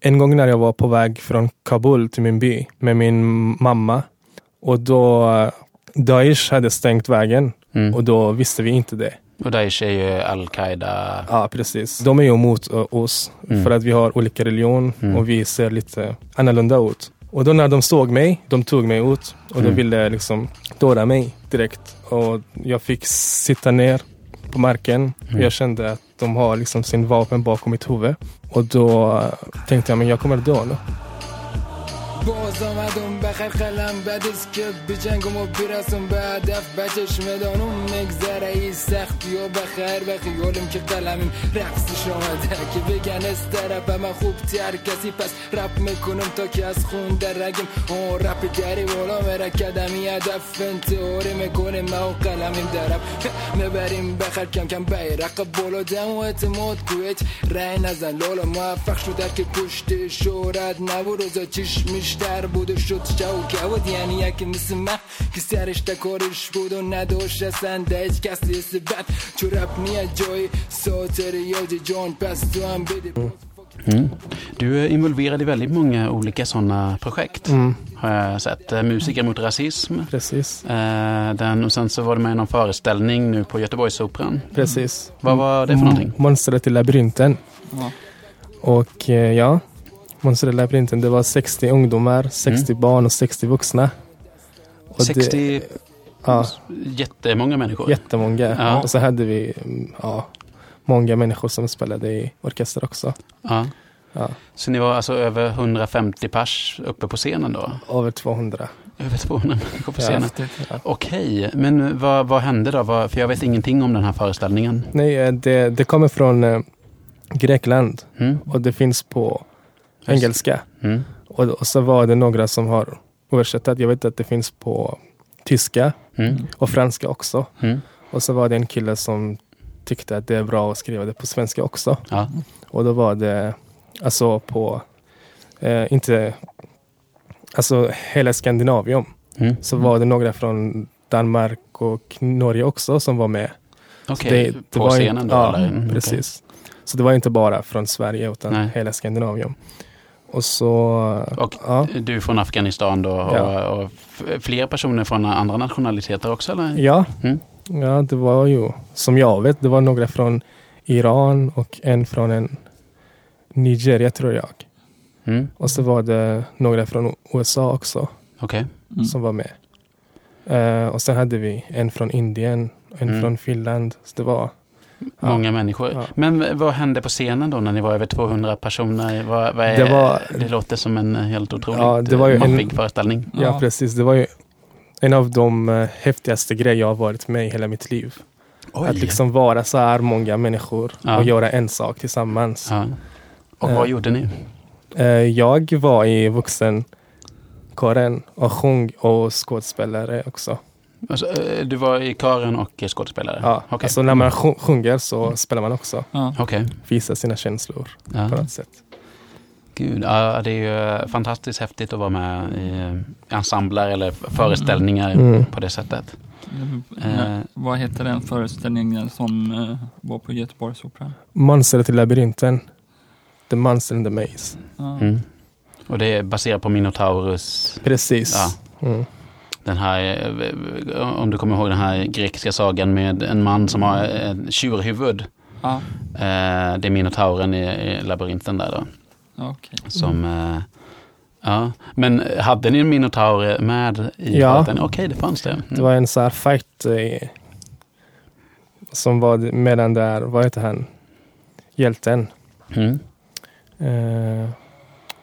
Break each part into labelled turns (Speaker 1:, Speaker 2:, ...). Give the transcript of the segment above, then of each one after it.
Speaker 1: En gång när jag var på väg från Kabul till min by med min mamma och då eh, Daesh hade stängt vägen
Speaker 2: Mm.
Speaker 1: och då visste vi inte det.
Speaker 2: Och Daesh är ju al-Qaida.
Speaker 1: Ja, precis. De är ju emot eh, oss
Speaker 2: Mm.
Speaker 1: för att vi har olika religion
Speaker 2: Mm.
Speaker 1: och vi ser lite annorlunda ut. Och då när de såg mig, de tog mig ut och de
Speaker 2: Mm.
Speaker 1: ville liksom döda mig direkt. Och jag fick sitta ner på marken och
Speaker 2: Mm.
Speaker 1: jag kände att de har liksom sin vapen bakom mitt huvud. Och då tänkte jag, men jag kommer dö nu.
Speaker 3: باز آمدم بخر خلم بعدش که بجنگم و برسم به هدف بچشم دانم. مگذره ای سختی و بخیر به خیالم که قلمیم رقصش آمده. که بگن از طرفم خوب تر کسی پس رپ می‌کنم تا که از خون در رگم. آن رپ دری بالا میره کدمی هدف انتحاری می‌کنیم ما و قلمیم درب می‌بریم بخر کم کم بیرق بالا. دم و اعتماد کویت رای نزن. لالا موفق شده که پشت شورت نبود. روزا چشمش در بود و شد شو بود یعنی یکی مثل من که سرش کارش بود و نداشت اصلا ده هیچ کسی حس بد چو رپ میاد جای ساتر یاد جان پس تو هم بده
Speaker 2: Mm. Du är involverad i väldigt många olika sådana projekt.
Speaker 1: Mm,
Speaker 2: Har jag sett. Eh, Musiker mot rasism.
Speaker 1: precis,
Speaker 2: Eh, den, och sen så var du med i någon föreställning nu på Göteborgsoperan.
Speaker 1: precis.
Speaker 2: Vad var det för någonting?
Speaker 1: Mm, Monstret i labyrinten.
Speaker 4: Ja.
Speaker 1: Och eh, ja, Labyrinten, det var 60 ungdomar, 60 barn och 60 vuxna. Och
Speaker 2: 60,
Speaker 1: Det, ja,
Speaker 2: jättemånga människor.
Speaker 1: jättemånga.
Speaker 2: Ja.
Speaker 1: Och så hade vi mm, ja, många människor som spelade i orkester också.
Speaker 2: Ja.
Speaker 1: Ja,
Speaker 2: Så ni var alltså över 150 pers uppe på scenen då?
Speaker 1: över 200.
Speaker 2: Över 200 människor på
Speaker 1: Ja.
Speaker 2: scenen?
Speaker 4: Häftigt.
Speaker 2: Okej, men vad, vad hände då? För jag vet ingenting om den här föreställningen.
Speaker 1: Nej, eh, det, det kommer från eh, Grekland
Speaker 2: Mm?
Speaker 1: och det finns på. Engelska.
Speaker 2: Mm?
Speaker 1: Och, och så var det några som har översatt. Jag vet att det finns på tyska
Speaker 2: Mm?
Speaker 1: och franska också.
Speaker 2: Mm?
Speaker 1: Och så var det en kille som tyckte att det är bra att skriva det på svenska också.
Speaker 2: Ja.
Speaker 1: Och då var det alltså på, eh, inte, alltså hela Skandinavien.
Speaker 2: Mm?
Speaker 1: Så var det några från Danmark och Norge också som var med.
Speaker 2: Okej,
Speaker 1: det
Speaker 2: på scenen då?
Speaker 1: ja,
Speaker 2: eller? Mm.
Speaker 1: Precis. Så det var inte bara från Sverige utan
Speaker 2: Nej.
Speaker 1: hela Skandinavien. Och så,
Speaker 2: Och
Speaker 1: ja,
Speaker 2: du från Afghanistan då och,
Speaker 1: Ja.
Speaker 2: och fler personer från andra nationaliteter också eller?
Speaker 1: ja,
Speaker 2: Mm.
Speaker 1: ja, det var ju, som jag vet, det var några från Iran och en från en Nigeria tror jag.
Speaker 2: Mm?
Speaker 1: Och så var det några från USA också
Speaker 2: Okej.
Speaker 4: Mm.
Speaker 1: som var med. Eh, och sen hade vi en från Indien, en
Speaker 2: Mm.
Speaker 1: från Finland. Så det var, Ja.
Speaker 2: Många människor.
Speaker 1: Ja.
Speaker 2: Men vad hände på scenen då när ni var över 200 personer? Vad, vad är,
Speaker 1: Det
Speaker 2: det,
Speaker 1: var-
Speaker 2: låter som en helt otroligt
Speaker 1: Ja, det var ju
Speaker 2: eh,
Speaker 1: en-
Speaker 2: maffig föreställning.
Speaker 1: ja.
Speaker 4: Ja.
Speaker 1: precis, det var ju en av de eh, häftigaste grejer jag har varit med i hela mitt liv.
Speaker 2: Oj.
Speaker 1: Att liksom vara så här många människor
Speaker 2: Ja.
Speaker 1: och göra en sak tillsammans.
Speaker 2: ja. Och
Speaker 1: Eh.
Speaker 2: vad gjorde ni?
Speaker 1: Eh, jag var i vuxenkåren och sjöng och skådespelare också.
Speaker 2: Alltså, eh, du var i kören och skådespelare?
Speaker 1: Ja,
Speaker 2: Okej.
Speaker 1: Alltså när man sjung- sjunger så spelar man också.
Speaker 4: Ja.
Speaker 2: Okej.
Speaker 1: Visar sina känslor
Speaker 2: Ja.
Speaker 1: på något sätt.
Speaker 2: Gud, ja, det är ju eh, fantastiskt häftigt att vara med i ensembler eller föreställningar
Speaker 1: Mm.
Speaker 2: på det sättet.
Speaker 4: Ja, vad heter den föreställningen som eh, var på Göteborgsoperan?
Speaker 1: Monstret i labyrinten. The Monster in the Maze.
Speaker 2: Mm. Och det är baserat på Minotaurus,
Speaker 1: Precis.
Speaker 2: Ja.
Speaker 1: Mm.
Speaker 2: Den här, eh, om du kommer ihåg den här grekiska sagan med en man som har ett tjurhuvud.
Speaker 4: Ja.
Speaker 2: Eh, Det är Minotauren i, i labyrinten där då.
Speaker 4: Okej.
Speaker 2: Som, eh, ja. Men hade ni en Minotaur med i
Speaker 1: Ja.
Speaker 2: Okej, det fanns det. Mm.
Speaker 1: Det var en så här fight eh, som var mellan där, vad heter han, hjälten.
Speaker 2: Mm.
Speaker 1: Eh,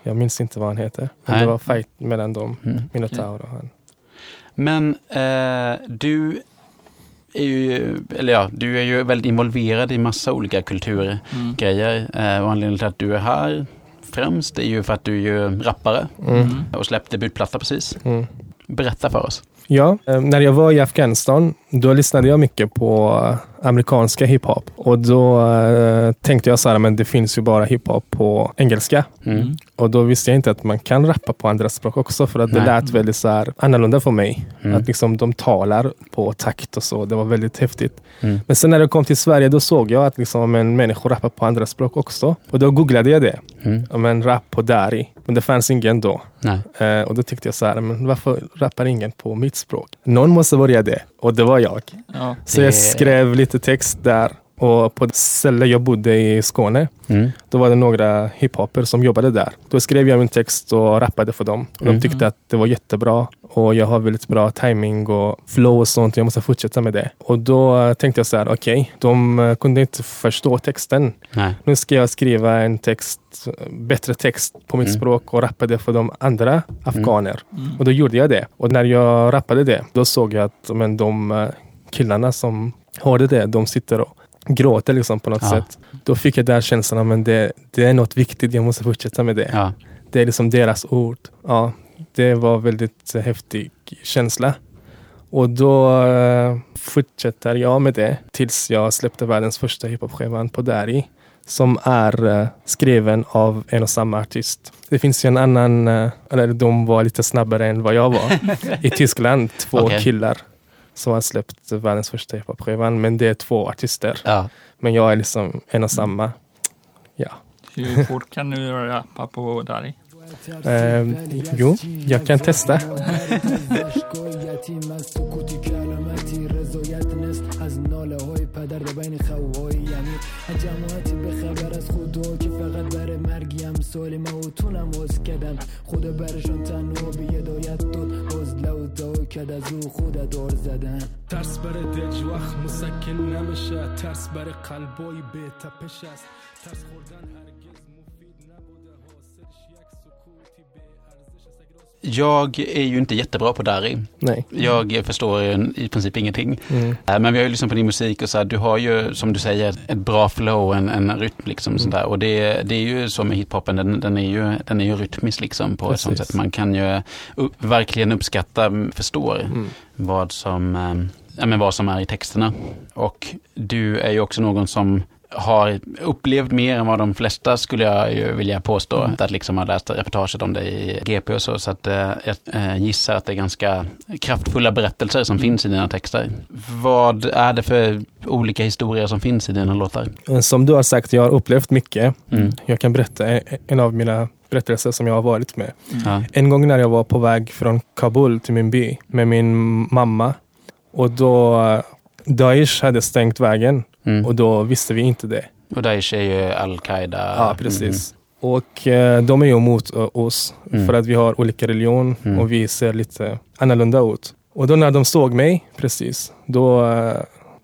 Speaker 1: jag minns inte vad han heter. Men
Speaker 2: Nej.
Speaker 1: det var fight mellan dem,
Speaker 2: Mm.
Speaker 1: Minotaur och han.
Speaker 2: Men eh, du är ju, eller ja, du är ju väldigt involverad i massa olika kulturgrejer.
Speaker 4: Mm.
Speaker 2: Eh, och anledningen till att du är här främst är ju för att du är ju rappare
Speaker 1: Mm.
Speaker 2: Och släppte debutplatta precis.
Speaker 1: Mm.
Speaker 2: Berätta för oss.
Speaker 1: Ja, eh, när jag var i Afghanistan, då lyssnade jag mycket på eh, amerikanska hiphop. Och då eh, tänkte jag så här, men det finns ju bara hiphop på engelska.
Speaker 2: Mm.
Speaker 1: Och då visste jag inte att man kan rappa på andra språk också, för att det lät väldigt så här annorlunda för mig.
Speaker 2: Mm.
Speaker 1: Att liksom de talar på takt och så. Det var väldigt häftigt.
Speaker 2: Mm.
Speaker 1: Men sen när jag kom till Sverige, då såg jag att liksom, men, människor rappar på andra språk också. Och då googlade jag det.
Speaker 2: Mm.
Speaker 1: Men rap på dari. Men det fanns ingen då.
Speaker 2: Nej.
Speaker 1: Eh, och då tyckte jag så här, men varför rappar ingen på mitt språk? Någon måste börja det. Och det var jag.
Speaker 4: Ja.
Speaker 1: Så
Speaker 2: Det-
Speaker 1: jag skrev lite text där. Och på det ställe jag bodde i Skåne,
Speaker 2: Mm.
Speaker 1: då var det några hiphoper som jobbade där. Då skrev jag min text och rappade för dem. Och
Speaker 2: Mm.
Speaker 1: De tyckte att det var jättebra. Och jag har väldigt bra timing och flow och sånt. Jag måste fortsätta med det. Och då tänkte jag så här, okej, de eh, kunde inte förstå texten.
Speaker 2: Nej.
Speaker 1: Nu ska jag skriva en text, bättre text på mitt
Speaker 2: Mm.
Speaker 1: språk och rappa det för de andra afghaner.
Speaker 4: Mm.
Speaker 1: Och då gjorde jag det. Och när jag rappade det, då såg jag att men, de eh, killarna som hörde det, de sitter och gråter liksom på något
Speaker 2: Ja.
Speaker 1: sätt. Då fick jag där känslan, men det, det är något viktigt, jag måste fortsätta med det.
Speaker 2: Ja.
Speaker 1: Det är liksom deras ord. Ja, det var väldigt eh, häftig känsla. Och då eh, fortsätter jag med det tills jag släppte världens första hiphop-skivan på Dari. Som är eh, skriven av en och samma artist. Det finns ju en annan, eh, eller de var lite snabbare än vad jag var. I Tyskland, två
Speaker 2: Okej.
Speaker 1: killar som har släppt världens första hiphop-skivan. Men det är två artister.
Speaker 2: Ja.
Speaker 1: Men jag är liksom en och samma. Ja.
Speaker 4: Hur fort kan du rappa på Dari?
Speaker 1: Eh, jo, jag kan testa.
Speaker 3: کد از او خود دار زدن. ترس برای دج وقت مسکن نمیشه ترس برای قلبای به تپش است. ترس خوردن هرگز
Speaker 2: Jag är ju inte jättebra på Dari.
Speaker 1: Nej.
Speaker 2: Jag förstår i princip ingenting.
Speaker 1: Mm.
Speaker 2: Eh, Men vi har ju lyssnat på din musik och så här, du har ju som du säger ett bra flow, en, en rytm liksom. Sånt där. Och det, det är ju så med hiphopen, den, den, är ju, den är ju rytmisk liksom på ett sånt
Speaker 1: Precis.
Speaker 2: sätt. Man kan ju verkligen uppskatta, förstår
Speaker 1: Mm.
Speaker 2: vad som, eh, ja, men vad som är i texterna. Och du är ju också någon som har upplevt mer än vad de flesta skulle jag ju vilja påstå.
Speaker 1: Mm.
Speaker 2: Att liksom har läst reportaget om dig i GP och så. Så att, eh, jag eh, gissar att det är ganska kraftfulla berättelser som finns i dina texter. Vad är det för olika historier som finns i dina låtar?
Speaker 1: Som du har sagt, jag har upplevt mycket.
Speaker 2: Mm.
Speaker 1: Jag kan berätta en- en av mina berättelser som jag har varit med.
Speaker 2: Ja.
Speaker 1: En gång när jag var på väg från Kabul till min by med min mamma och då eh, Daesh hade stängt vägen
Speaker 2: Mm.
Speaker 1: och då visste vi inte det.
Speaker 2: Och Daesh är ju Al-Qaida.
Speaker 1: Ja, precis. Och eh, de är ju emot eh, oss
Speaker 2: Mm.
Speaker 1: för att vi har olika religion
Speaker 2: Mm.
Speaker 1: och vi ser lite annorlunda ut. Och då när de såg mig, precis, då eh,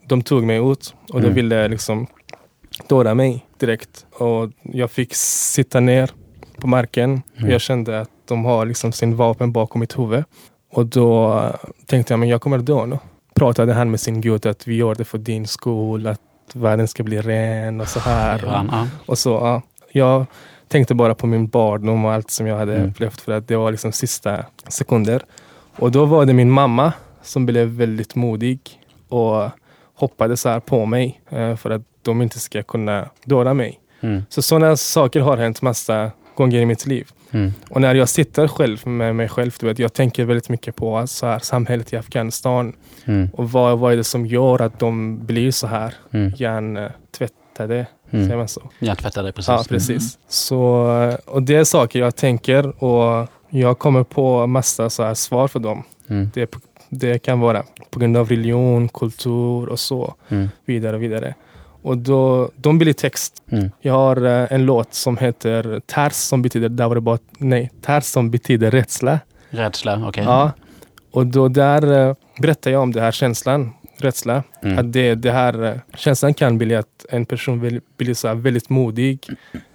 Speaker 1: de tog mig ut och de
Speaker 2: Mm.
Speaker 1: ville liksom döda mig direkt. Och jag fick sitta ner på marken.
Speaker 2: Mm.
Speaker 1: Jag kände att de har liksom sin vapen bakom mitt huvud. Och då eh, tänkte jag, men jag kommer dö nu. Pratade han med sin gud att vi gör det för din skull, att världen ska bli ren och så här.
Speaker 2: Ja.
Speaker 1: Och så, ja, jag tänkte bara på min barndom och allt som jag hade
Speaker 2: Mm.
Speaker 1: upplevt för att det var liksom sista sekunder. Och då var det min mamma som blev väldigt modig och hoppade så här på mig eh, för att de inte ska kunna döda mig.
Speaker 2: Mm.
Speaker 1: Så sådana saker har hänt massa gånger i mitt liv.
Speaker 2: Mm.
Speaker 1: Och när jag sitter själv med mig själv, du vet, jag tänker väldigt mycket på så här, samhället i Afghanistan
Speaker 2: Mm.
Speaker 1: och vad, vad är det som gör att de blir så här
Speaker 2: Mm.
Speaker 1: hjärntvättade.
Speaker 2: Mm.
Speaker 1: Säger man så?
Speaker 2: Hjärntvättade, precis.
Speaker 1: Ja, precis. Så, och det är saker jag tänker och jag kommer på massa så här svar för dem.
Speaker 2: Mm.
Speaker 1: Det, det kan vara på grund av religion, kultur och så
Speaker 2: Mm.
Speaker 1: vidare. och vidare. Och då, de blir text.
Speaker 2: Mm.
Speaker 1: Jag har eh, en låt som heter Ters som betyder, där var det bara, nej, Ters som betyder rädsla.
Speaker 2: Rädsla, okej.
Speaker 1: Ja. Och då där eh, berättar jag om den här känslan, rädsla.
Speaker 2: Mm.
Speaker 1: Att det, det här eh, känslan kan bli att en person vill, blir så väldigt modig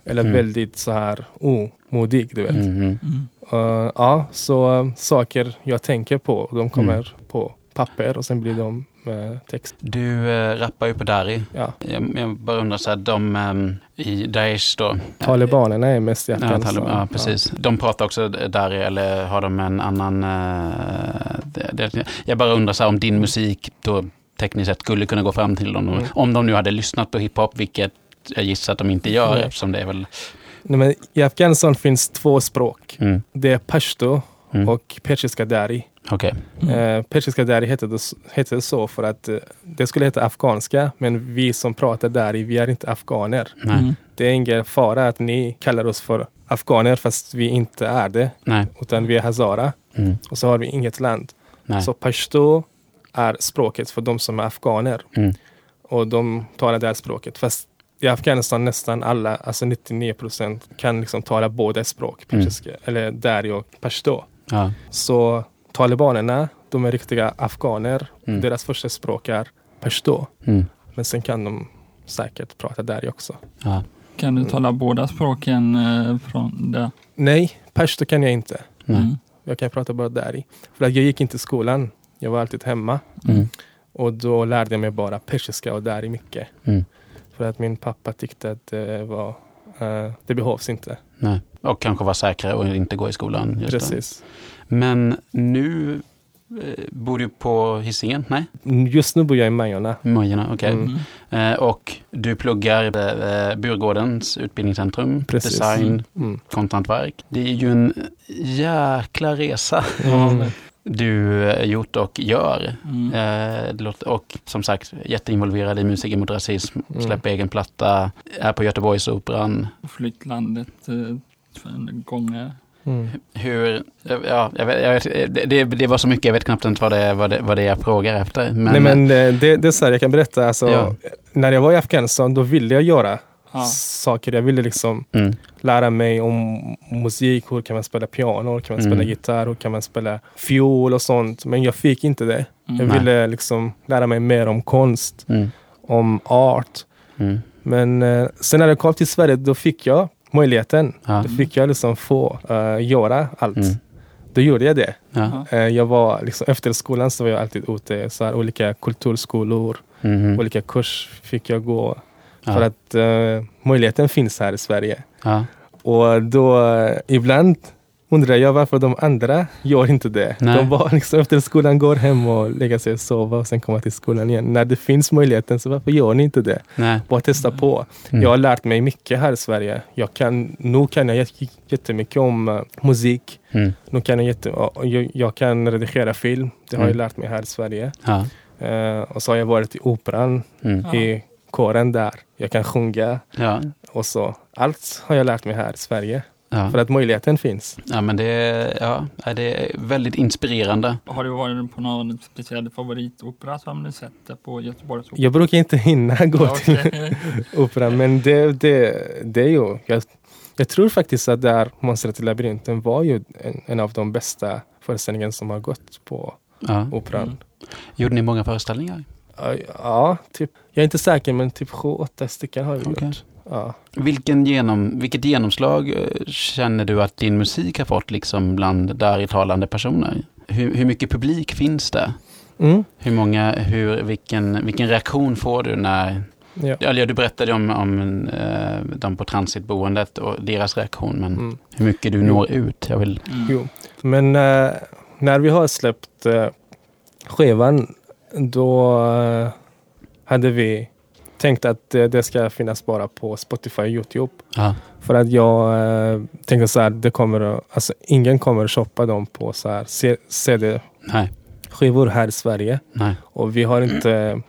Speaker 1: eller
Speaker 2: Mm.
Speaker 1: väldigt så här omodig. Du vet.
Speaker 2: Mm. Mm.
Speaker 4: Mm.
Speaker 1: Uh, ja, så saker jag tänker på, de kommer på papper och sen blir de eh, text.
Speaker 2: Du äh, rappar ju på Dari.
Speaker 1: Ja.
Speaker 2: Jag, jag bara undrar så här, de ehm, i Daesh då.
Speaker 1: Talibanerna är mest i
Speaker 2: Ja,
Speaker 1: Afghanistan.
Speaker 2: Talib- ja, precis. De pratar också Dari eller har de en annan... det, jag bara undrar så här, om din musik då tekniskt sett skulle kunna gå fram till dem.
Speaker 1: Mm.
Speaker 2: Om de nu hade lyssnat på hiphop, vilket jag gissar att de inte gör
Speaker 1: Nej.
Speaker 2: eftersom det är väl...
Speaker 1: Nej, men I Afghanistan finns två språk.
Speaker 2: Mm,
Speaker 1: Det är pashto
Speaker 2: mm,
Speaker 1: och persiska dari.
Speaker 2: Okej.
Speaker 1: Eh, persiska dari heter det, heter det så för att eh, det skulle heta afghanska, men vi som pratar dari, vi är inte afghaner.
Speaker 2: Nej,
Speaker 4: Mm.
Speaker 1: Det är ingen fara att ni kallar oss för afghaner fast vi inte är det,
Speaker 2: nej,
Speaker 1: utan vi är hazara
Speaker 2: mm,
Speaker 1: och så har vi inget land.
Speaker 2: nej.
Speaker 1: Så pashto är språket för de som är afghaner
Speaker 2: Mm,
Speaker 1: och de talar det här språket. Fast i Afghanistan nästan alla, alltså 99 procent, kan liksom tala båda språk,
Speaker 2: Mm.
Speaker 1: persiska, eller dari och pashto.
Speaker 2: ja,
Speaker 1: Så talibanerna, de är riktiga afghaner.
Speaker 2: Mm.
Speaker 1: Deras första språk är pashto.
Speaker 2: mm,
Speaker 1: Men sen kan de säkert prata dari också.
Speaker 2: ja,
Speaker 4: Kan du tala båda språken eh, från det?
Speaker 1: Nej, pashto kan jag inte.
Speaker 4: Mm.
Speaker 1: Jag kan prata bara dari. För att jag gick inte i skolan. Jag var alltid hemma.
Speaker 2: Mm,
Speaker 1: Och då lärde jag mig bara persiska och dari mycket.
Speaker 2: mm,
Speaker 1: För att min pappa tyckte att det var, eh, det behövs inte.
Speaker 2: nej. Och kanske vara säkrare och inte gå i skolan. Just då. Men nu eh, bor du på Hisingen? Nej,
Speaker 1: Just nu bor jag i Majorna.
Speaker 2: Majorna, okej.
Speaker 1: Mm.
Speaker 4: Mm.
Speaker 2: Eh, och du pluggar eh, Burgårdens utbildningscentrum,
Speaker 1: Precis.
Speaker 2: design,
Speaker 1: Mm.
Speaker 2: konsthantverk. Det är ju en jäkla resa
Speaker 1: Mm.
Speaker 2: du eh, gjort och gör.
Speaker 4: Mm.
Speaker 2: Eh, och som sagt, jätteinvolverad i Musiker mot rasism,
Speaker 1: Mm.
Speaker 2: släpper egen platta, är på Göteborgsoperan.
Speaker 4: Flytt landet eh, två gånger.
Speaker 1: Mm.
Speaker 2: Hur, ja, jag vet, jag vet, det- det, var så mycket, jag vet knappt inte vad det, vad det, vad det jag frågar efter. Men,
Speaker 1: Nej men eh, det, det är så här, jag kan berätta. Alltså,
Speaker 2: Ja.
Speaker 1: När jag var i Afghanistan då ville jag göra
Speaker 4: Ja.
Speaker 1: saker. Jag ville liksom
Speaker 2: mm,
Speaker 1: lära mig om musik. Hur kan man spela piano? Hur kan man spela
Speaker 2: Mm.
Speaker 1: gitarr? Hur kan man spela fiol och sånt? Men jag fick inte det.
Speaker 4: Mm.
Speaker 1: Jag ville liksom lära mig mer om konst,
Speaker 2: mm,
Speaker 1: om art. Men eh, sen när jag kom till Sverige då fick jag möjligheten.
Speaker 2: ja,
Speaker 1: Då fick jag liksom få eh, göra allt.
Speaker 2: Mm.
Speaker 1: Då gjorde jag det.
Speaker 2: ja,
Speaker 1: Eh, jag var liksom, efter skolan så var jag alltid ute så här, olika kulturskolor.
Speaker 2: mhm,
Speaker 1: Olika kurs fick jag gå.
Speaker 2: ja,
Speaker 1: För att eh, möjligheten finns här i Sverige. Och då ibland undrar jag varför de andra gör inte det.
Speaker 2: Nej.
Speaker 1: De bara liksom efter skolan går hem och lägger sig och sover och sen kommer till skolan igen. När det finns möjligheten så varför gör ni inte det?
Speaker 2: nej,
Speaker 1: Bara testa på.
Speaker 2: Mm.
Speaker 1: Jag har lärt mig mycket här i Sverige. Jag kan, nu kan jag jät- jättemycket om eh, musik.
Speaker 2: mm,
Speaker 1: Nu kan jag, jätte, och jag, jag kan redigera film. Det har
Speaker 2: Mm.
Speaker 1: jag lärt mig här i Sverige.
Speaker 2: ja,
Speaker 1: Eh, och så har jag varit i operan,
Speaker 2: mm,
Speaker 4: Ja.
Speaker 1: i kåren där. Jag kan sjunga
Speaker 2: ja,
Speaker 1: och så. Allt har jag lärt mig här i Sverige.
Speaker 2: Ja.
Speaker 1: För att möjligheten finns.
Speaker 2: Ja, men det, ja, det är väldigt inspirerande.
Speaker 4: Har du varit på någon speciell favoritopera som du sett på Göteborgsoperan?
Speaker 1: Jag brukar inte hinna gå
Speaker 4: Ja,
Speaker 1: till
Speaker 4: okej.
Speaker 1: operan, men det, det, det är ju... Jag, jag tror faktiskt att där Monstret i labyrinten var ju en, en av de bästa föreställningarna som har gått på
Speaker 2: Ja.
Speaker 1: operan.
Speaker 4: Mm.
Speaker 2: Gjorde ni många föreställningar?
Speaker 1: Ja, typ. Jag är inte säker, men typ sju, åtta stycken har vi
Speaker 2: Okej.
Speaker 1: gjort. Ja.
Speaker 2: Vilken genom, vilket genomslag eh, känner du att din musik har fått liksom bland där i talande personer? Hur, hur mycket publik finns det?
Speaker 1: Mm.
Speaker 2: Hur många, hur, vilken, vilken reaktion får du när...
Speaker 1: Ja.
Speaker 2: Eller du berättade om, om eh, de på transitboendet och deras reaktion, men
Speaker 1: Mm.
Speaker 2: hur mycket du når ut? Jag vill...
Speaker 4: Mm.
Speaker 1: Jo. Men eh, när vi har släppt uh, skivan, då eh, hade vi tänkt att det ska finnas bara på Spotify och Youtube.
Speaker 2: Ja,
Speaker 1: För att jag eh, tänkte så här, det kommer, alltså, ingen kommer att shoppa dem på så här CD-skivor här i Sverige.
Speaker 2: nej,
Speaker 1: Och vi har inte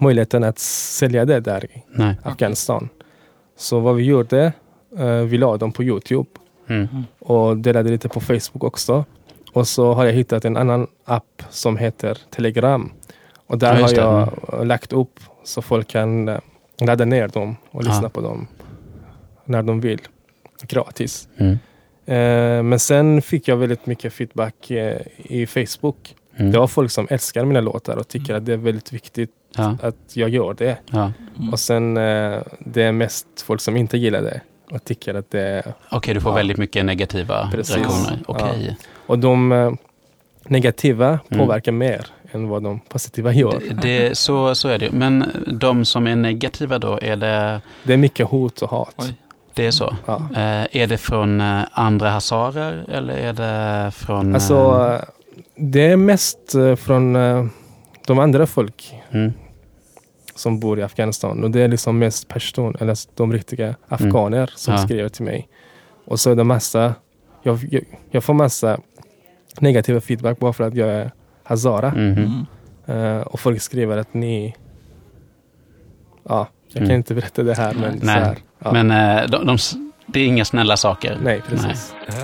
Speaker 1: möjligheten att sälja det där i
Speaker 2: nej.
Speaker 1: Afghanistan. Så vad vi gjorde, eh, vi la dem på Youtube
Speaker 2: Mm.
Speaker 1: och delade lite på Facebook också. Och så har jag hittat en annan app som heter Telegram. Och där
Speaker 2: Ja,
Speaker 1: har
Speaker 2: just det.
Speaker 1: jag eh, lagt upp så folk kan eh, ladda ner dem och
Speaker 2: Ja.
Speaker 1: lyssna på dem när de vill. Gratis.
Speaker 2: Mm.
Speaker 1: Eh, men sen fick jag väldigt mycket feedback eh, i Facebook.
Speaker 2: Mm.
Speaker 1: Det var folk som älskar mina låtar och tycker att det är väldigt viktigt
Speaker 2: Ja,
Speaker 1: att jag gör det.
Speaker 2: ja.
Speaker 4: Mm.
Speaker 1: Och sen eh, det är mest folk som inte gillar det och tycker att det är
Speaker 2: Okej, du får
Speaker 1: Ja.
Speaker 2: väldigt mycket negativa
Speaker 1: Precis.
Speaker 2: reaktioner.
Speaker 1: Ja.
Speaker 2: Okej.
Speaker 1: Och de eh, negativa
Speaker 2: Mm.
Speaker 1: påverkar mer än vad de positiva gör.
Speaker 2: Det, det, så, så är det. Men de som är negativa då, är det,
Speaker 1: Det är mycket hot och hat.
Speaker 4: Oj.
Speaker 2: det är så?
Speaker 1: Ja.
Speaker 2: Eh, är det från eh, andra hazarer eller är det från...
Speaker 1: Alltså,
Speaker 2: eh,
Speaker 1: eh, det är mest eh, från de andra folk
Speaker 2: mm,
Speaker 1: som bor i Afghanistan. Och det är liksom mest person, eller de riktiga afghaner som
Speaker 2: Mm. Ja.
Speaker 1: skriver till mig. Och så är det massa, jag, jag, jag får massa negativa feedback bara för att jag är Hazara.
Speaker 4: Mm.
Speaker 1: Uh, och folk skriver att ni... Ja, jag
Speaker 2: mm.
Speaker 1: kan inte berätta det här, men
Speaker 2: Nej.
Speaker 1: så här. Ja.
Speaker 2: Men uh, de, de, det är inga snälla saker.
Speaker 1: Nej, precis.
Speaker 3: Nej.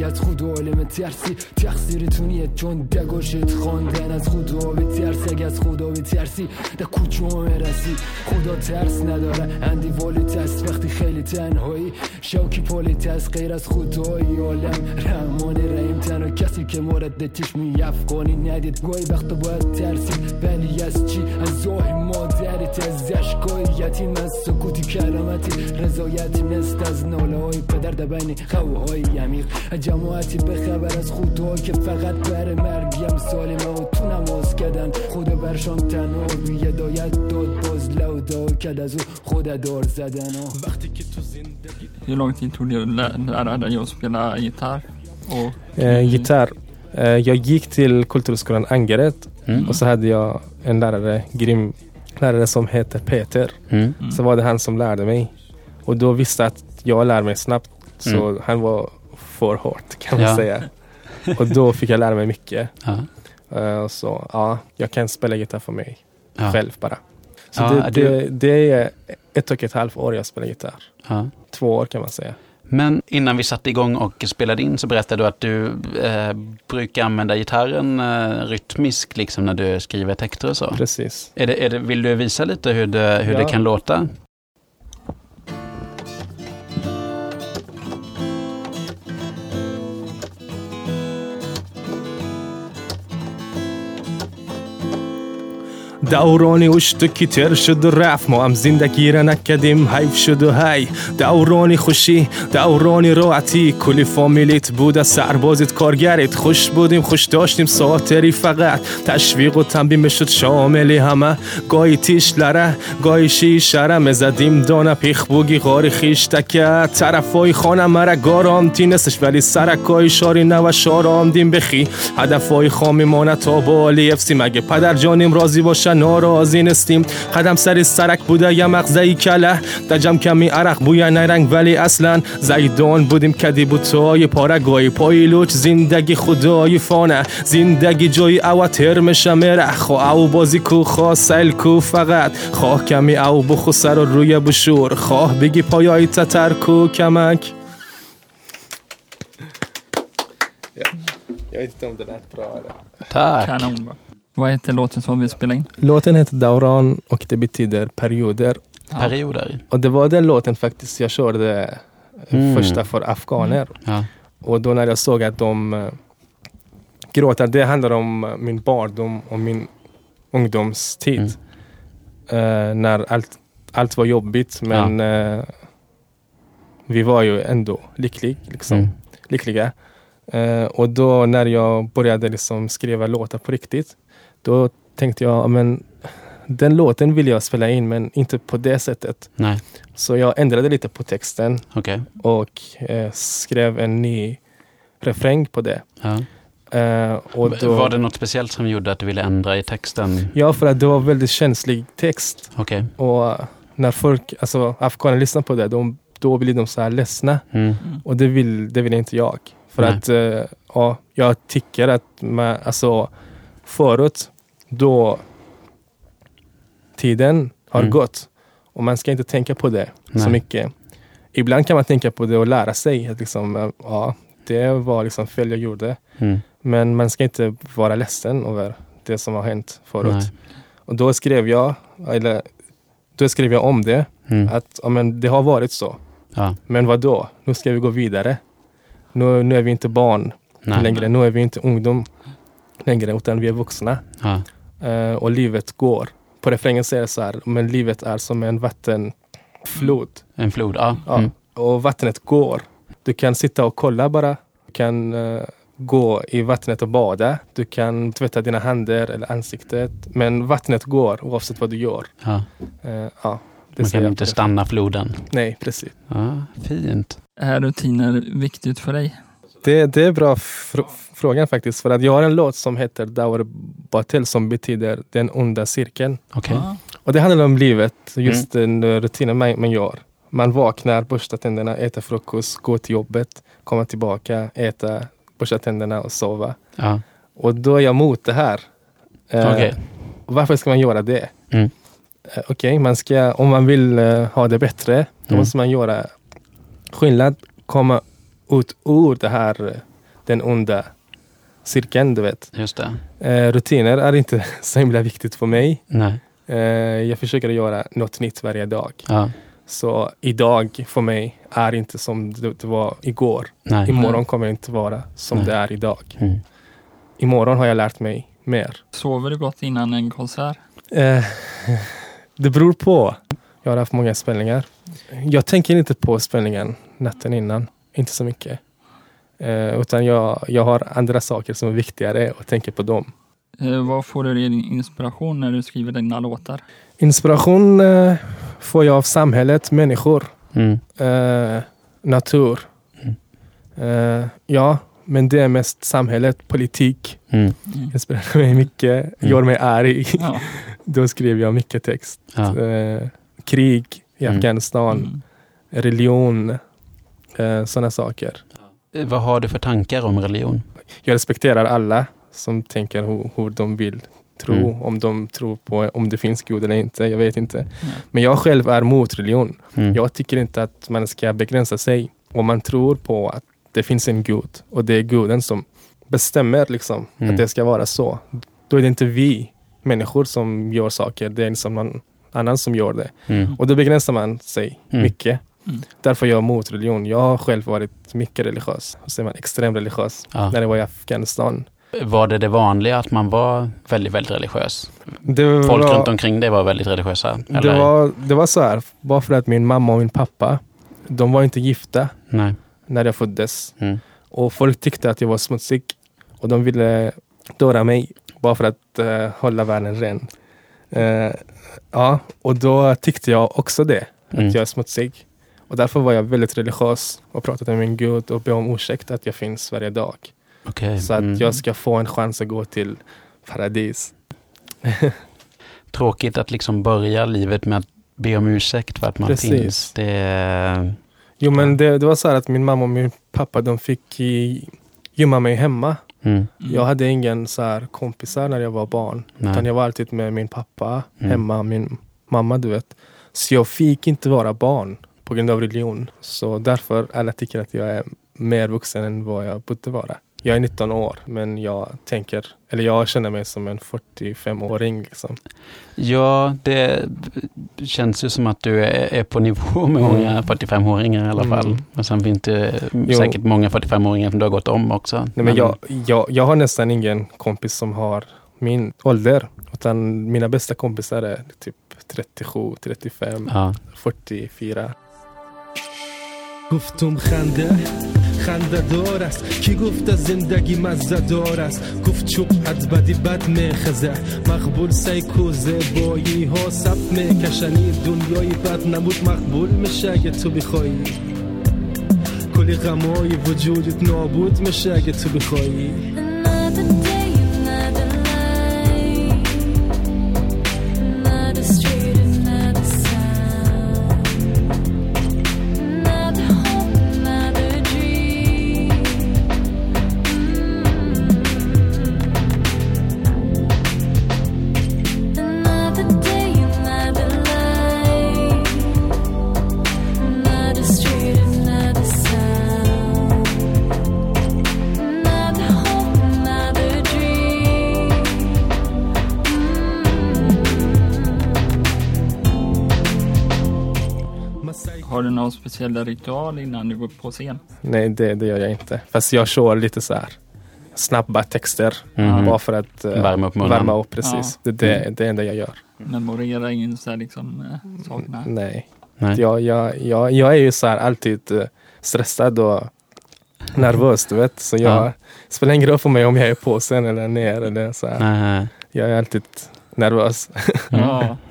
Speaker 3: از خود عالم ترسی تقصیرتون نیه چون دگاشت خواندن از خدا بترسی اگه از خدا بترسی در کوچه رسی خدا ترس نداره اندی والیت است وقتی خیلی تنهایی شوکی پالیت است غیر از خدای عالم رحمان رحیم. تنها کسی که مورد چشمی افغانی ندید. گاهی وقتا باید ترسید ولی از چی؟ از ظاهر مادرت از اشکای یتیم از سکوتی کلامتی رضایتی نست از ناله های پدر در بین قوهای عمیق. از جماعتی به خبر از خدا که فقط بر مرگیم سالمه و تو نماز کردن خدا برشان تنها بی هدایت داد باز لودا کرد از او خدا دار زدن ها. وقتی که تو زندگی
Speaker 4: Hur lång tid tog det att lä- lära dig att spela gitarr? Och,
Speaker 1: Eh, gitarr. Eh, jag gick till Kulturskolan Angered
Speaker 2: Mm.
Speaker 1: och så hade jag en lärare, grym lärare som heter Peter.
Speaker 2: Mm.
Speaker 4: mm.
Speaker 1: Så var det han som lärde mig. Och då visste jag att jag lär mig snabbt. Så
Speaker 2: Mm.
Speaker 1: han var för hårt kan man
Speaker 2: Ja.
Speaker 1: säga. Och då fick jag lära mig mycket.
Speaker 2: Ja.
Speaker 1: Eh, så ja, jag kan spela gitarr för mig
Speaker 2: Ja.
Speaker 1: själv bara. Så det,
Speaker 2: du-
Speaker 1: det, det är ett och ett halvt år jag spelar gitarr. Två år kan man säga.
Speaker 2: Men innan vi satte igång och spelade in så berättade du att du eh, brukar använda gitarren eh, rytmiskt liksom när du skriver texter och så.
Speaker 1: Precis.
Speaker 2: Är det, är det, vill du visa lite hur det, hur det
Speaker 1: Ja.
Speaker 2: kan låta?
Speaker 1: دورانی اشتو کتر شد و رفت ما هم زندگی را نکدیم حیف شد و هی دورانی خوشی دورانی راحتی کلی فامیلیت بود از سربازیت کارگریت خوش بودیم خوش داشتیم ساتری فقط تشویق و تنبیم شد شاملی همه گاهی تیش لره گاهی شیشره مزدیم دانه پیخ بوگی غاری خیش تکه طرفای خانه مرا گارام تینستش ولی سرکای شاری نو شارام دیم ناراضی نستیم قدم سر سرک بوده یه مغزه کله؟ دجم کمی عرق بوی نرنگ ولی اصلا زیدان بودیم کدی بود توی پارگای پای لوچ زندگی خدای فانه. زندگی جای او ترمشه میره. خواه او بازی کو خواه سیل کو فقط. خواه کمی او بخو سر و روی بشور. خواه بگی پایای تتر کو کمک. Jag vet inte om det lät bra eller?
Speaker 2: Tack!
Speaker 4: Kanon. Va? Vad heter låten som vi spelar in?
Speaker 1: Låten heter Dauran och det betyder perioder.
Speaker 4: Ja.
Speaker 2: Perioder.
Speaker 1: Och det var den låten faktiskt jag körde
Speaker 2: Mm.
Speaker 1: första för afghaner.
Speaker 2: Ja.
Speaker 1: Och då när jag såg att de uh, gråter, det handlar om eh, min barndom och min ungdomstid. Eh, när allt, allt var jobbigt men eh, vi var ju ändå lycklig, liksom,
Speaker 2: Mm.
Speaker 1: lyckliga. Eh, och då när jag började liksom skriva låtar på riktigt, då tänkte jag, men den låten vill jag spela in men inte på det sättet.
Speaker 2: Nej,
Speaker 1: Så jag ändrade lite på texten
Speaker 2: okej.
Speaker 1: och eh, skrev en ny refräng på det.
Speaker 2: Ja.
Speaker 1: Eh, och då,
Speaker 2: Var det något speciellt som gjorde att du ville ändra i texten?
Speaker 1: Ja, för att det var väldigt känslig text.
Speaker 2: Okej.
Speaker 1: Och när folk, alltså afghaner lyssnar på det, de, då blir de så här ledsna.
Speaker 2: Mm.
Speaker 1: Och det vill, det vill inte jag. För
Speaker 2: Nej.
Speaker 1: att eh, ja, jag tycker att man, alltså, förut, då tiden har
Speaker 2: Mm.
Speaker 1: gått och man ska inte tänka på det så
Speaker 2: Nej.
Speaker 1: mycket. Ibland kan man tänka på det och lära sig att liksom, eh, ja, det var liksom fel jag gjorde.
Speaker 2: Mm.
Speaker 1: Men man ska inte vara ledsen över det som har hänt förut.
Speaker 2: Nej.
Speaker 1: Och då skrev jag, eller då skrev jag om det,
Speaker 2: Mm.
Speaker 1: att ja, men det har varit så.
Speaker 2: Ja.
Speaker 1: Men vad då? Nu ska vi gå vidare. Nu, nu är vi inte barn
Speaker 2: Nej.
Speaker 1: längre, nu är vi inte ungdom längre, utan vi är vuxna.
Speaker 2: Ja.
Speaker 1: Eh, och livet går. På refrängen säger det så här, men livet är som en vattenflod.
Speaker 2: En flod, ja.
Speaker 1: Ja.
Speaker 2: Mm.
Speaker 1: Och vattnet går. Du kan sitta och kolla bara. Du kan eh, gå i vattnet och bada. Du kan tvätta dina händer eller ansiktet. Men vattnet går oavsett vad du gör.
Speaker 2: Ja.
Speaker 1: Eh, ja, det
Speaker 2: Man kan
Speaker 1: jag
Speaker 2: inte stanna floden.
Speaker 1: Nej, precis.
Speaker 2: Ja, fint.
Speaker 4: Är rutiner viktigt för dig?
Speaker 1: Det, det är bra fr- frågan faktiskt. För att jag har en låt som heter Daur Batel som betyder den onda cirkeln.
Speaker 2: Okej.
Speaker 4: Ja.
Speaker 1: Och det handlar om livet, just den eh, rutinen man, man gör. Man vaknar, borstar tänderna, äter frukost, går till jobbet, kommer tillbaka, äta, borsta tänderna och sova.
Speaker 2: Ja.
Speaker 1: Och då är jag emot det här. Eh,
Speaker 2: Okej.
Speaker 1: Varför ska man göra det?
Speaker 2: Mm.
Speaker 1: Eh, Okej, man ska, om man vill eh, ha det bättre, då
Speaker 2: Mm.
Speaker 1: måste man göra skillnad, komma ut ur det här, den onda cirkeln, du vet.
Speaker 2: Just det.
Speaker 1: Eh, rutiner är inte så himla viktigt för mig.
Speaker 2: Nej.
Speaker 1: Eh, jag försöker göra något nytt varje dag.
Speaker 2: Ja.
Speaker 1: Så idag för mig är inte som det, det var igår.
Speaker 2: Nej.
Speaker 1: Imorgon kommer det inte vara som
Speaker 2: Nej.
Speaker 1: det är idag.
Speaker 2: Mm.
Speaker 1: Imorgon har jag lärt mig mer.
Speaker 4: Sover du gott innan en konsert?
Speaker 1: Eh, det beror på. Jag har haft många spelningar. Jag tänker inte på spelningen natten innan. Inte så mycket. Eh, utan jag, jag har andra saker som är viktigare och tänker på dem.
Speaker 4: Eh, vad får du din inspiration när du skriver dina låtar?
Speaker 1: Inspiration eh, får jag av samhället, människor,
Speaker 2: Mm.
Speaker 1: eh, natur.
Speaker 2: Mm.
Speaker 1: Eh, ja, men det är mest samhället, politik.
Speaker 2: Mm.
Speaker 1: Inspirerar mig mycket, gör mig arg.
Speaker 4: Ja.
Speaker 1: Då skriver jag mycket text.
Speaker 2: Ja.
Speaker 1: Eh, krig i
Speaker 2: Mm.
Speaker 1: Afghanistan,
Speaker 4: Mm.
Speaker 1: religion, eh, sådana saker.
Speaker 2: Eh, Vad har du för tankar om religion?
Speaker 1: Jag respekterar alla som tänker hur, hur de vill tro,
Speaker 2: Mm.
Speaker 1: om de tror på om det finns Gud eller inte. Jag vet inte.
Speaker 4: Nej.
Speaker 1: Men jag själv är mot religion.
Speaker 2: Mm.
Speaker 1: Jag tycker inte att man ska begränsa sig. Om man tror på att det finns en Gud och det är guden som bestämmer liksom,
Speaker 2: Mm.
Speaker 1: att det ska vara så. Då är det inte vi människor som gör saker, det är liksom någon annan som gör det.
Speaker 2: Mm.
Speaker 1: Och då begränsar man sig
Speaker 2: Mm.
Speaker 1: mycket.
Speaker 4: Mm.
Speaker 1: Därför är jag emot religion. Jag har själv varit mycket religiös. Är man extremt religiös.
Speaker 2: Ja.
Speaker 1: När jag var i Afghanistan.
Speaker 2: Var det det vanliga att man var väldigt, väldigt religiös?
Speaker 1: Det
Speaker 2: Folk
Speaker 1: var,
Speaker 2: runt omkring dig var väldigt religiösa?
Speaker 1: det
Speaker 2: Eller?
Speaker 1: var, det var så här, bara för att min mamma och min pappa, de var inte gifta
Speaker 2: Nej.
Speaker 1: när jag föddes.
Speaker 2: Mm.
Speaker 1: Och folk tyckte att jag var smutsig. Och de ville döda mig bara för att eh, hålla världen ren. Eh, ja, och då tyckte jag också det,
Speaker 2: Mm.
Speaker 1: att jag är smutsig. Och därför var jag väldigt religiös och pratade med min Gud och bad om ursäkt att jag finns varje dag.
Speaker 2: Okej.
Speaker 1: Så att
Speaker 2: Mm.
Speaker 1: jag ska få en chans att gå till paradis.
Speaker 2: Tråkigt att liksom börja livet med att be om ursäkt för att man
Speaker 1: Precis.
Speaker 2: finns. Det,
Speaker 1: Jo men det, det var så här att min mamma och min pappa de fick i, gömma mig hemma.
Speaker 2: mm.
Speaker 4: Mm.
Speaker 1: Jag hade ingen så här kompisar när jag var barn.
Speaker 2: Nej.
Speaker 1: Utan jag var alltid med min pappa
Speaker 2: Mm.
Speaker 1: hemma, min mamma du vet. Så jag fick inte vara barn på grund av religion. Så därför alla tycker att jag är mer vuxen än vad jag borde vara. Jag är 19 år men jag tänker, eller jag känner mig som en 45-åring. Liksom.
Speaker 2: Ja, det känns ju som att du är, på nivå med
Speaker 1: Mm.
Speaker 2: många 45-åringar i alla fall.
Speaker 1: Mm.
Speaker 2: Men sen finns det
Speaker 1: Jo.
Speaker 2: säkert många 45-åringar som du har gått om också.
Speaker 1: Nej, men jag, jag, jag har nästan ingen kompis som har min ålder. Utan mina bästa kompisar är typ 37, 35,
Speaker 2: Ja.
Speaker 1: 44.
Speaker 5: گفتم خنده خنده دار است. کی گفت زندگی مزه دار است؟ گفت چوب از بدی بد میخزه. مقبول سیکو زیبایی ها سب میکشنی. دنیای بد نبود مقبول میشه اگه تو بخوایی. کلی غمای وجودت نابود میشه اگه تو بخوایی.
Speaker 4: Någon speciell ritual innan du går på scen?
Speaker 1: Nej, det, det gör jag inte. Fast jag kör lite så här snabba texter.
Speaker 2: Mhm.
Speaker 1: Bara för att eh,
Speaker 2: Värma upp munnen.
Speaker 1: Värma upp, precis.
Speaker 4: Ja.
Speaker 1: Det, det, det är det enda jag gör.
Speaker 4: Memorera in så här liksom eh, sakerna?
Speaker 1: Nej.
Speaker 2: Nej.
Speaker 1: Jag, jag, jag, jag är ju så här alltid eh, stressad och nervös, du vet. Så jag,
Speaker 2: Ja.
Speaker 1: det spelar ingen roll för mig om jag är på scen eller ner. Eller så här.
Speaker 2: Nej.
Speaker 1: Jag är alltid nervös.
Speaker 4: Ja.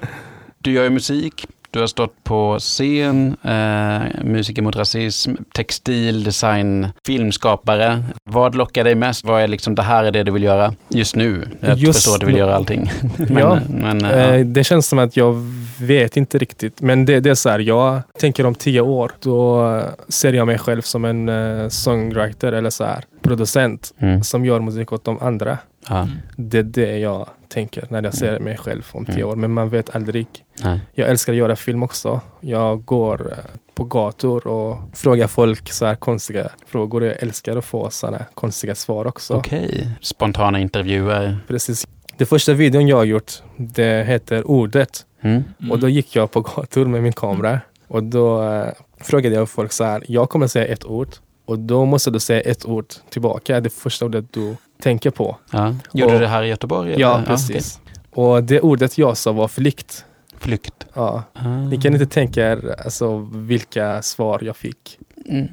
Speaker 2: Du gör ju musik, du har stått på scen, eh, musiker mot rasism, textil, design, filmskapare. Vad lockar dig mest? Vad är liksom, det här är det du vill göra just nu? Jag
Speaker 1: Just
Speaker 2: förstår att du vill göra allting. men,
Speaker 1: Ja.
Speaker 2: men, eh,
Speaker 1: Eh,
Speaker 2: ja.
Speaker 1: Det känns som att jag vet inte riktigt. Men det, det är så här, jag tänker om tio år, då ser jag mig själv som en eh, songwriter eller så här, producent
Speaker 2: Mm.
Speaker 1: som gör musik åt de andra.
Speaker 2: Ja.
Speaker 1: Det är det jag tänker när jag ser mig själv om tio
Speaker 2: Mm.
Speaker 1: år. Men man vet aldrig.
Speaker 2: Nej.
Speaker 1: Jag älskar att göra film också. Jag går eh, på gator och frågar folk så här konstiga frågor. Jag älskar att få sådana konstiga svar också.
Speaker 2: Okej. Spontana intervjuer.
Speaker 1: Precis. Det första videon jag har gjort, det heter Ordet.
Speaker 2: Mm.
Speaker 1: Och då gick jag på gator med min kamera. Och då eh, frågade jag folk så här, jag kommer säga ett ord. Och då måste du säga ett ord tillbaka, det första ordet du tänker på.
Speaker 2: Ja. Gjorde
Speaker 1: Och-
Speaker 2: du det här i Göteborg?
Speaker 1: Ja,
Speaker 2: eller?
Speaker 1: precis. Och det ordet jag sa var flykt.
Speaker 2: Flykt.
Speaker 1: Ja.
Speaker 2: Ah.
Speaker 1: Ni kan inte tänka er alltså, vilka svar jag fick.
Speaker 2: Mm.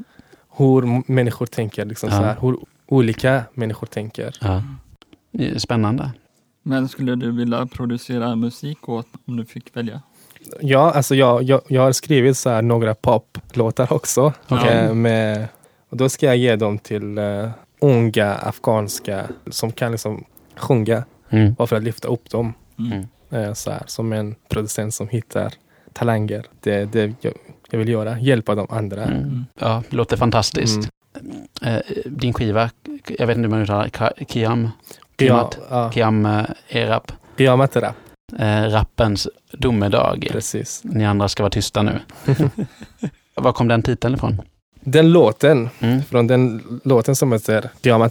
Speaker 1: Hur människor tänker, liksom
Speaker 2: Ja.
Speaker 1: så här, hur olika människor tänker.
Speaker 2: Ja. Det är Spännande.
Speaker 4: Men skulle du vilja producera musik åt om du fick välja?
Speaker 1: Ja, alltså jag, jag, jag har skrivit så här några poplåtar också.
Speaker 2: Okej.
Speaker 1: Eh, med, och då ska jag ge dem till eh, unga afghanska som kan liksom sjunga.
Speaker 2: Mm.
Speaker 1: Bara för att lyfta upp dem.
Speaker 4: Mm.
Speaker 1: Eh, så här, som en producent som hittar talanger. Det det jag, jag vill göra. Hjälpa de andra.
Speaker 2: Mm. Ja, det låter fantastiskt.
Speaker 1: Mm.
Speaker 2: Eh, din skiva, jag vet inte hur man uttalar det, Kiam, Kiamat,
Speaker 1: ja.
Speaker 2: Kiam eh, Erap,
Speaker 1: Qiyamat rap,
Speaker 2: eh, rappens domedag.
Speaker 1: precis.
Speaker 2: Ni andra ska vara tysta nu. Var kom den titeln ifrån?
Speaker 1: Den låten,
Speaker 2: Mm.
Speaker 1: från den låten som heter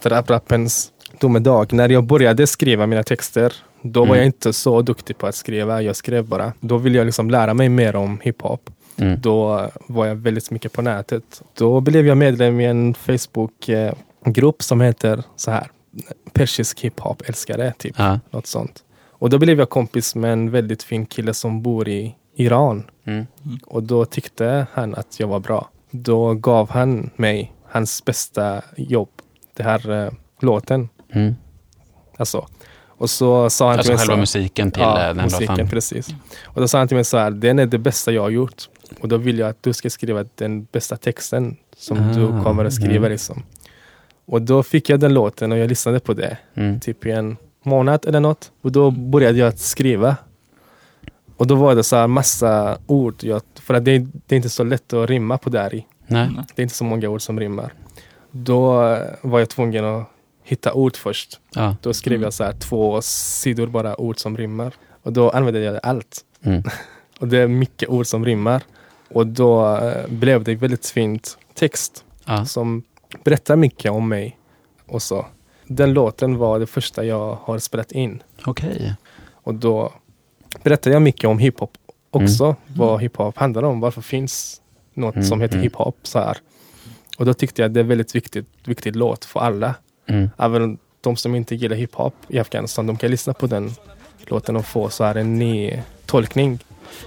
Speaker 1: rap, rappens domedag. När jag började skriva mina texter, då var
Speaker 2: Mm.
Speaker 1: jag inte så duktig på att skriva. Jag skrev bara. Då ville jag liksom lära mig mer om hiphop.
Speaker 2: Mm.
Speaker 1: Då var jag väldigt mycket på nätet. Då blev jag medlem i en Facebookgrupp som heter så här Persisk hiphop älskare, typ.
Speaker 2: Ja.
Speaker 1: Något sånt. Och då blev jag kompis med en väldigt fin kille som bor i Iran.
Speaker 2: Mm.
Speaker 1: Och då tyckte han att jag var bra. Då gav han mig hans bästa jobb. Det här eh, låten.
Speaker 2: Mm.
Speaker 1: Alltså. Och så sa han till
Speaker 2: Alltså
Speaker 1: mig
Speaker 2: själva
Speaker 1: så,
Speaker 2: musiken till
Speaker 1: ja,
Speaker 2: eh, den
Speaker 1: musiken,
Speaker 2: låten.
Speaker 1: precis. Och då sa han till mig så här, den är det bästa jag har gjort. Och då vill jag att du ska skriva den bästa texten som
Speaker 2: Ah,
Speaker 1: du kommer att skriva.
Speaker 2: mm.
Speaker 1: Liksom. Och då fick jag den låten och jag lyssnade på det.
Speaker 2: Mm.
Speaker 1: Typ i en månad eller något. Och då började jag att skriva. Och då var det så här massa ord. Jag, för att det, är- det är inte så lätt att rimma på där i.
Speaker 2: Nej.
Speaker 1: Det är inte så många ord som rimmar. Då eh, var jag tvungen att hitta ord först.
Speaker 2: Ja.
Speaker 1: Då skrev
Speaker 4: Mm.
Speaker 1: jag så här två sidor bara ord som rimmar. Och då använde jag allt.
Speaker 2: Mm.
Speaker 1: Och det är mycket ord som rimmar. Och då eh, blev det väldigt fint text
Speaker 2: Ja.
Speaker 1: som berättar mycket om mig. Och så. Den låten var det första jag har spelat in.
Speaker 2: Okej.
Speaker 1: Och då berättade jag mycket om hiphop också.
Speaker 2: Mm.
Speaker 1: Vad hiphop handlar om. Varför finns något
Speaker 2: Mm,
Speaker 1: som heter
Speaker 2: mm.
Speaker 1: hiphop så här. Och då tyckte jag det är väldigt viktigt, viktigt låt för alla.
Speaker 2: Mm.
Speaker 1: Även de som inte gillar hiphop i Afghanistan, de kan lyssna på den låten och få så här en ny tolkning.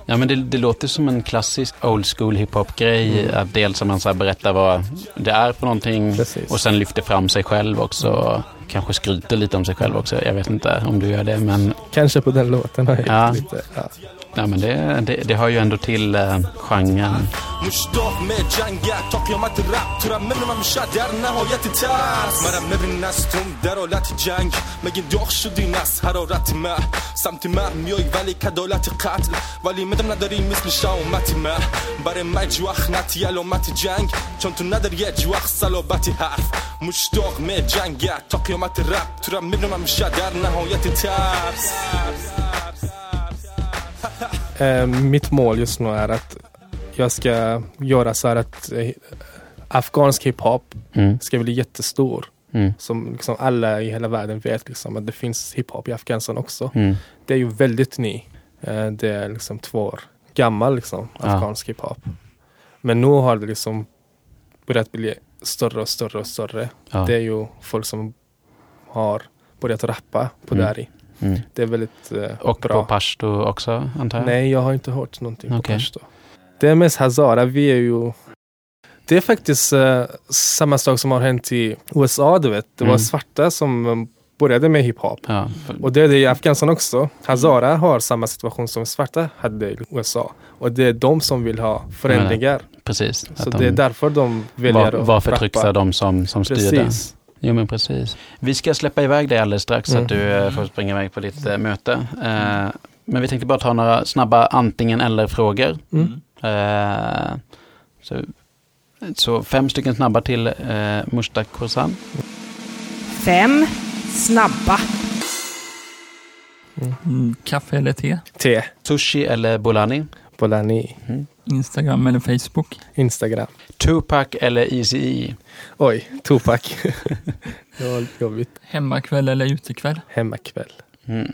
Speaker 2: Ja, men det, det låter som en klassisk old school hiphop-grej.
Speaker 1: Mm.
Speaker 2: Att dels att man så här berättar vad det är för någonting
Speaker 1: Precis.
Speaker 2: och sen lyfter fram sig själv också. Kanske skryter lite om sig själv också. Jag vet inte om du gör det, men,
Speaker 1: Kanske på den låten har jag
Speaker 2: Ja.
Speaker 1: lite. Ja.
Speaker 2: ja, men det, det, det hör ju ändå till eh, genren.
Speaker 6: مشتاق من جنگت تا قیامت رب تو رم میبینم همیشه در نهایت ترس
Speaker 1: Eh, mitt mål just nu är att jag ska göra så här att eh, afghansk hiphop
Speaker 2: Mm.
Speaker 1: ska bli jättestor.
Speaker 2: Mm.
Speaker 1: Som liksom alla i hela världen vet liksom, att det finns hiphop i Afghanistan också.
Speaker 2: Mm.
Speaker 1: Det är ju väldigt ny. Eh, Det är liksom två år gammal liksom, afghansk hiphop. Men nu har det liksom börjat bli större och större och större.
Speaker 2: Ja.
Speaker 1: Det är ju folk som har börjat rappa på
Speaker 2: Mm.
Speaker 1: där i.
Speaker 2: Mm.
Speaker 1: Det är väldigt eh,
Speaker 2: Och
Speaker 1: bra.
Speaker 2: på pashto också, antar jag?
Speaker 1: Nej, jag har inte hört någonting
Speaker 2: Okej.
Speaker 1: på pashto. Det är mest hazara. Vi är ju Det är faktiskt eh, samma sak som har hänt i USA. Du vet. Det var
Speaker 2: Mm.
Speaker 1: svarta som började med hiphop.
Speaker 2: Ja,
Speaker 1: Och det är det i Afghanistan också. Hazara har samma situation som svarta hade i USA. Och det är de som vill ha förändringar.
Speaker 2: precis.
Speaker 1: Så
Speaker 2: Att
Speaker 1: det är
Speaker 2: de
Speaker 1: därför de väljer
Speaker 2: var,
Speaker 1: att
Speaker 2: var förtryckta de som, som styrde.
Speaker 1: Precis.
Speaker 2: Jo men precis. Vi ska släppa iväg dig alldeles strax så
Speaker 1: Mm.
Speaker 2: att du eh, får springa iväg på ditt eh, möte. Eh, men vi tänkte bara ta några snabba antingen eller frågor.
Speaker 1: Mm.
Speaker 2: Eh, så, så fem stycken snabba till eh, Mushtaq Korsan.
Speaker 7: Fem snabba.
Speaker 4: Mm, kaffe eller te?
Speaker 1: Te.
Speaker 2: Sushi eller Bolani.
Speaker 1: Bolani.
Speaker 4: Instagram eller Facebook?
Speaker 1: Instagram.
Speaker 2: Tupac eller Eazy-E.
Speaker 1: Oj, Tupac. det var jobbigt.
Speaker 4: Hemmakväll eller utekväll?
Speaker 1: Hemmakväll.
Speaker 2: Mm.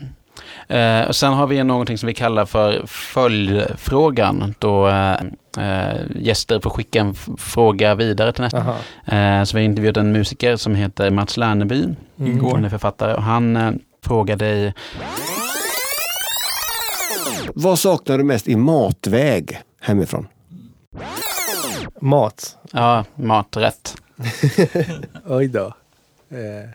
Speaker 2: Eh, och sen har vi någonting som vi kallar för följdfrågan. Då eh, eh, gäster får skicka en fråga vidare till nästa. Eh, så vi har intervjuat en musiker som heter Mats Lerneby.
Speaker 1: Mm.
Speaker 2: Han är författare och han eh, frågar dig
Speaker 8: Vad saknar du mest i matväg hemifrån?
Speaker 1: Mat.
Speaker 2: Ja, maträtt.
Speaker 1: Oj då. Eh,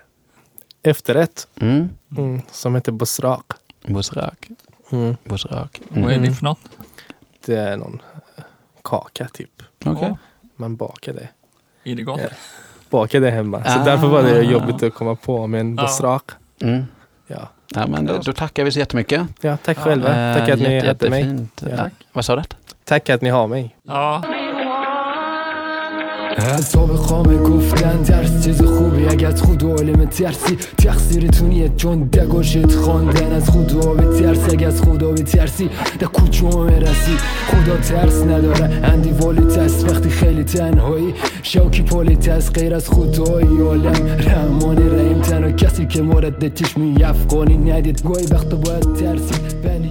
Speaker 1: efterrätt.
Speaker 2: Mm.
Speaker 1: Mm. Som heter Bosrak.
Speaker 2: Busrak.
Speaker 1: Mm.
Speaker 2: Busrak.
Speaker 4: Vad är det för något?
Speaker 1: Det är någon eh, kaka typ.
Speaker 2: Okej.
Speaker 1: Man bakar det.
Speaker 4: Är det gott?
Speaker 1: Ja. Bakar det hemma. Så
Speaker 2: Ah.
Speaker 1: därför var det jobbigt att komma på med en
Speaker 4: Ja.
Speaker 1: Bosrak.
Speaker 2: Mm.
Speaker 1: Ja.
Speaker 2: Ja, men då, då tackar vi så jättemycket.
Speaker 1: ja, tack själva.
Speaker 2: Eh,
Speaker 1: Tack att ni
Speaker 2: jätte-
Speaker 1: hade mig. Ja.
Speaker 2: Ja. Vad sa du?
Speaker 1: Tack att ni har mig.
Speaker 4: Ja.
Speaker 3: حساب خامه گفتن ترس چیز خوبی از خود عالم ترسی. تقصیرتونیه چون دگوشت خواندن از خدا به ترس. اگه از خدا به ترسی در کجا مرسی. خدا ترس نداره اندی والیت است وقتی خیلی تنهایی شوکی پالیت است غیر از خدای عالم رحمان رحیم. تنها کسی که مورد چشمی افغانی ندید. گاهی وقتا باید ترسی. بند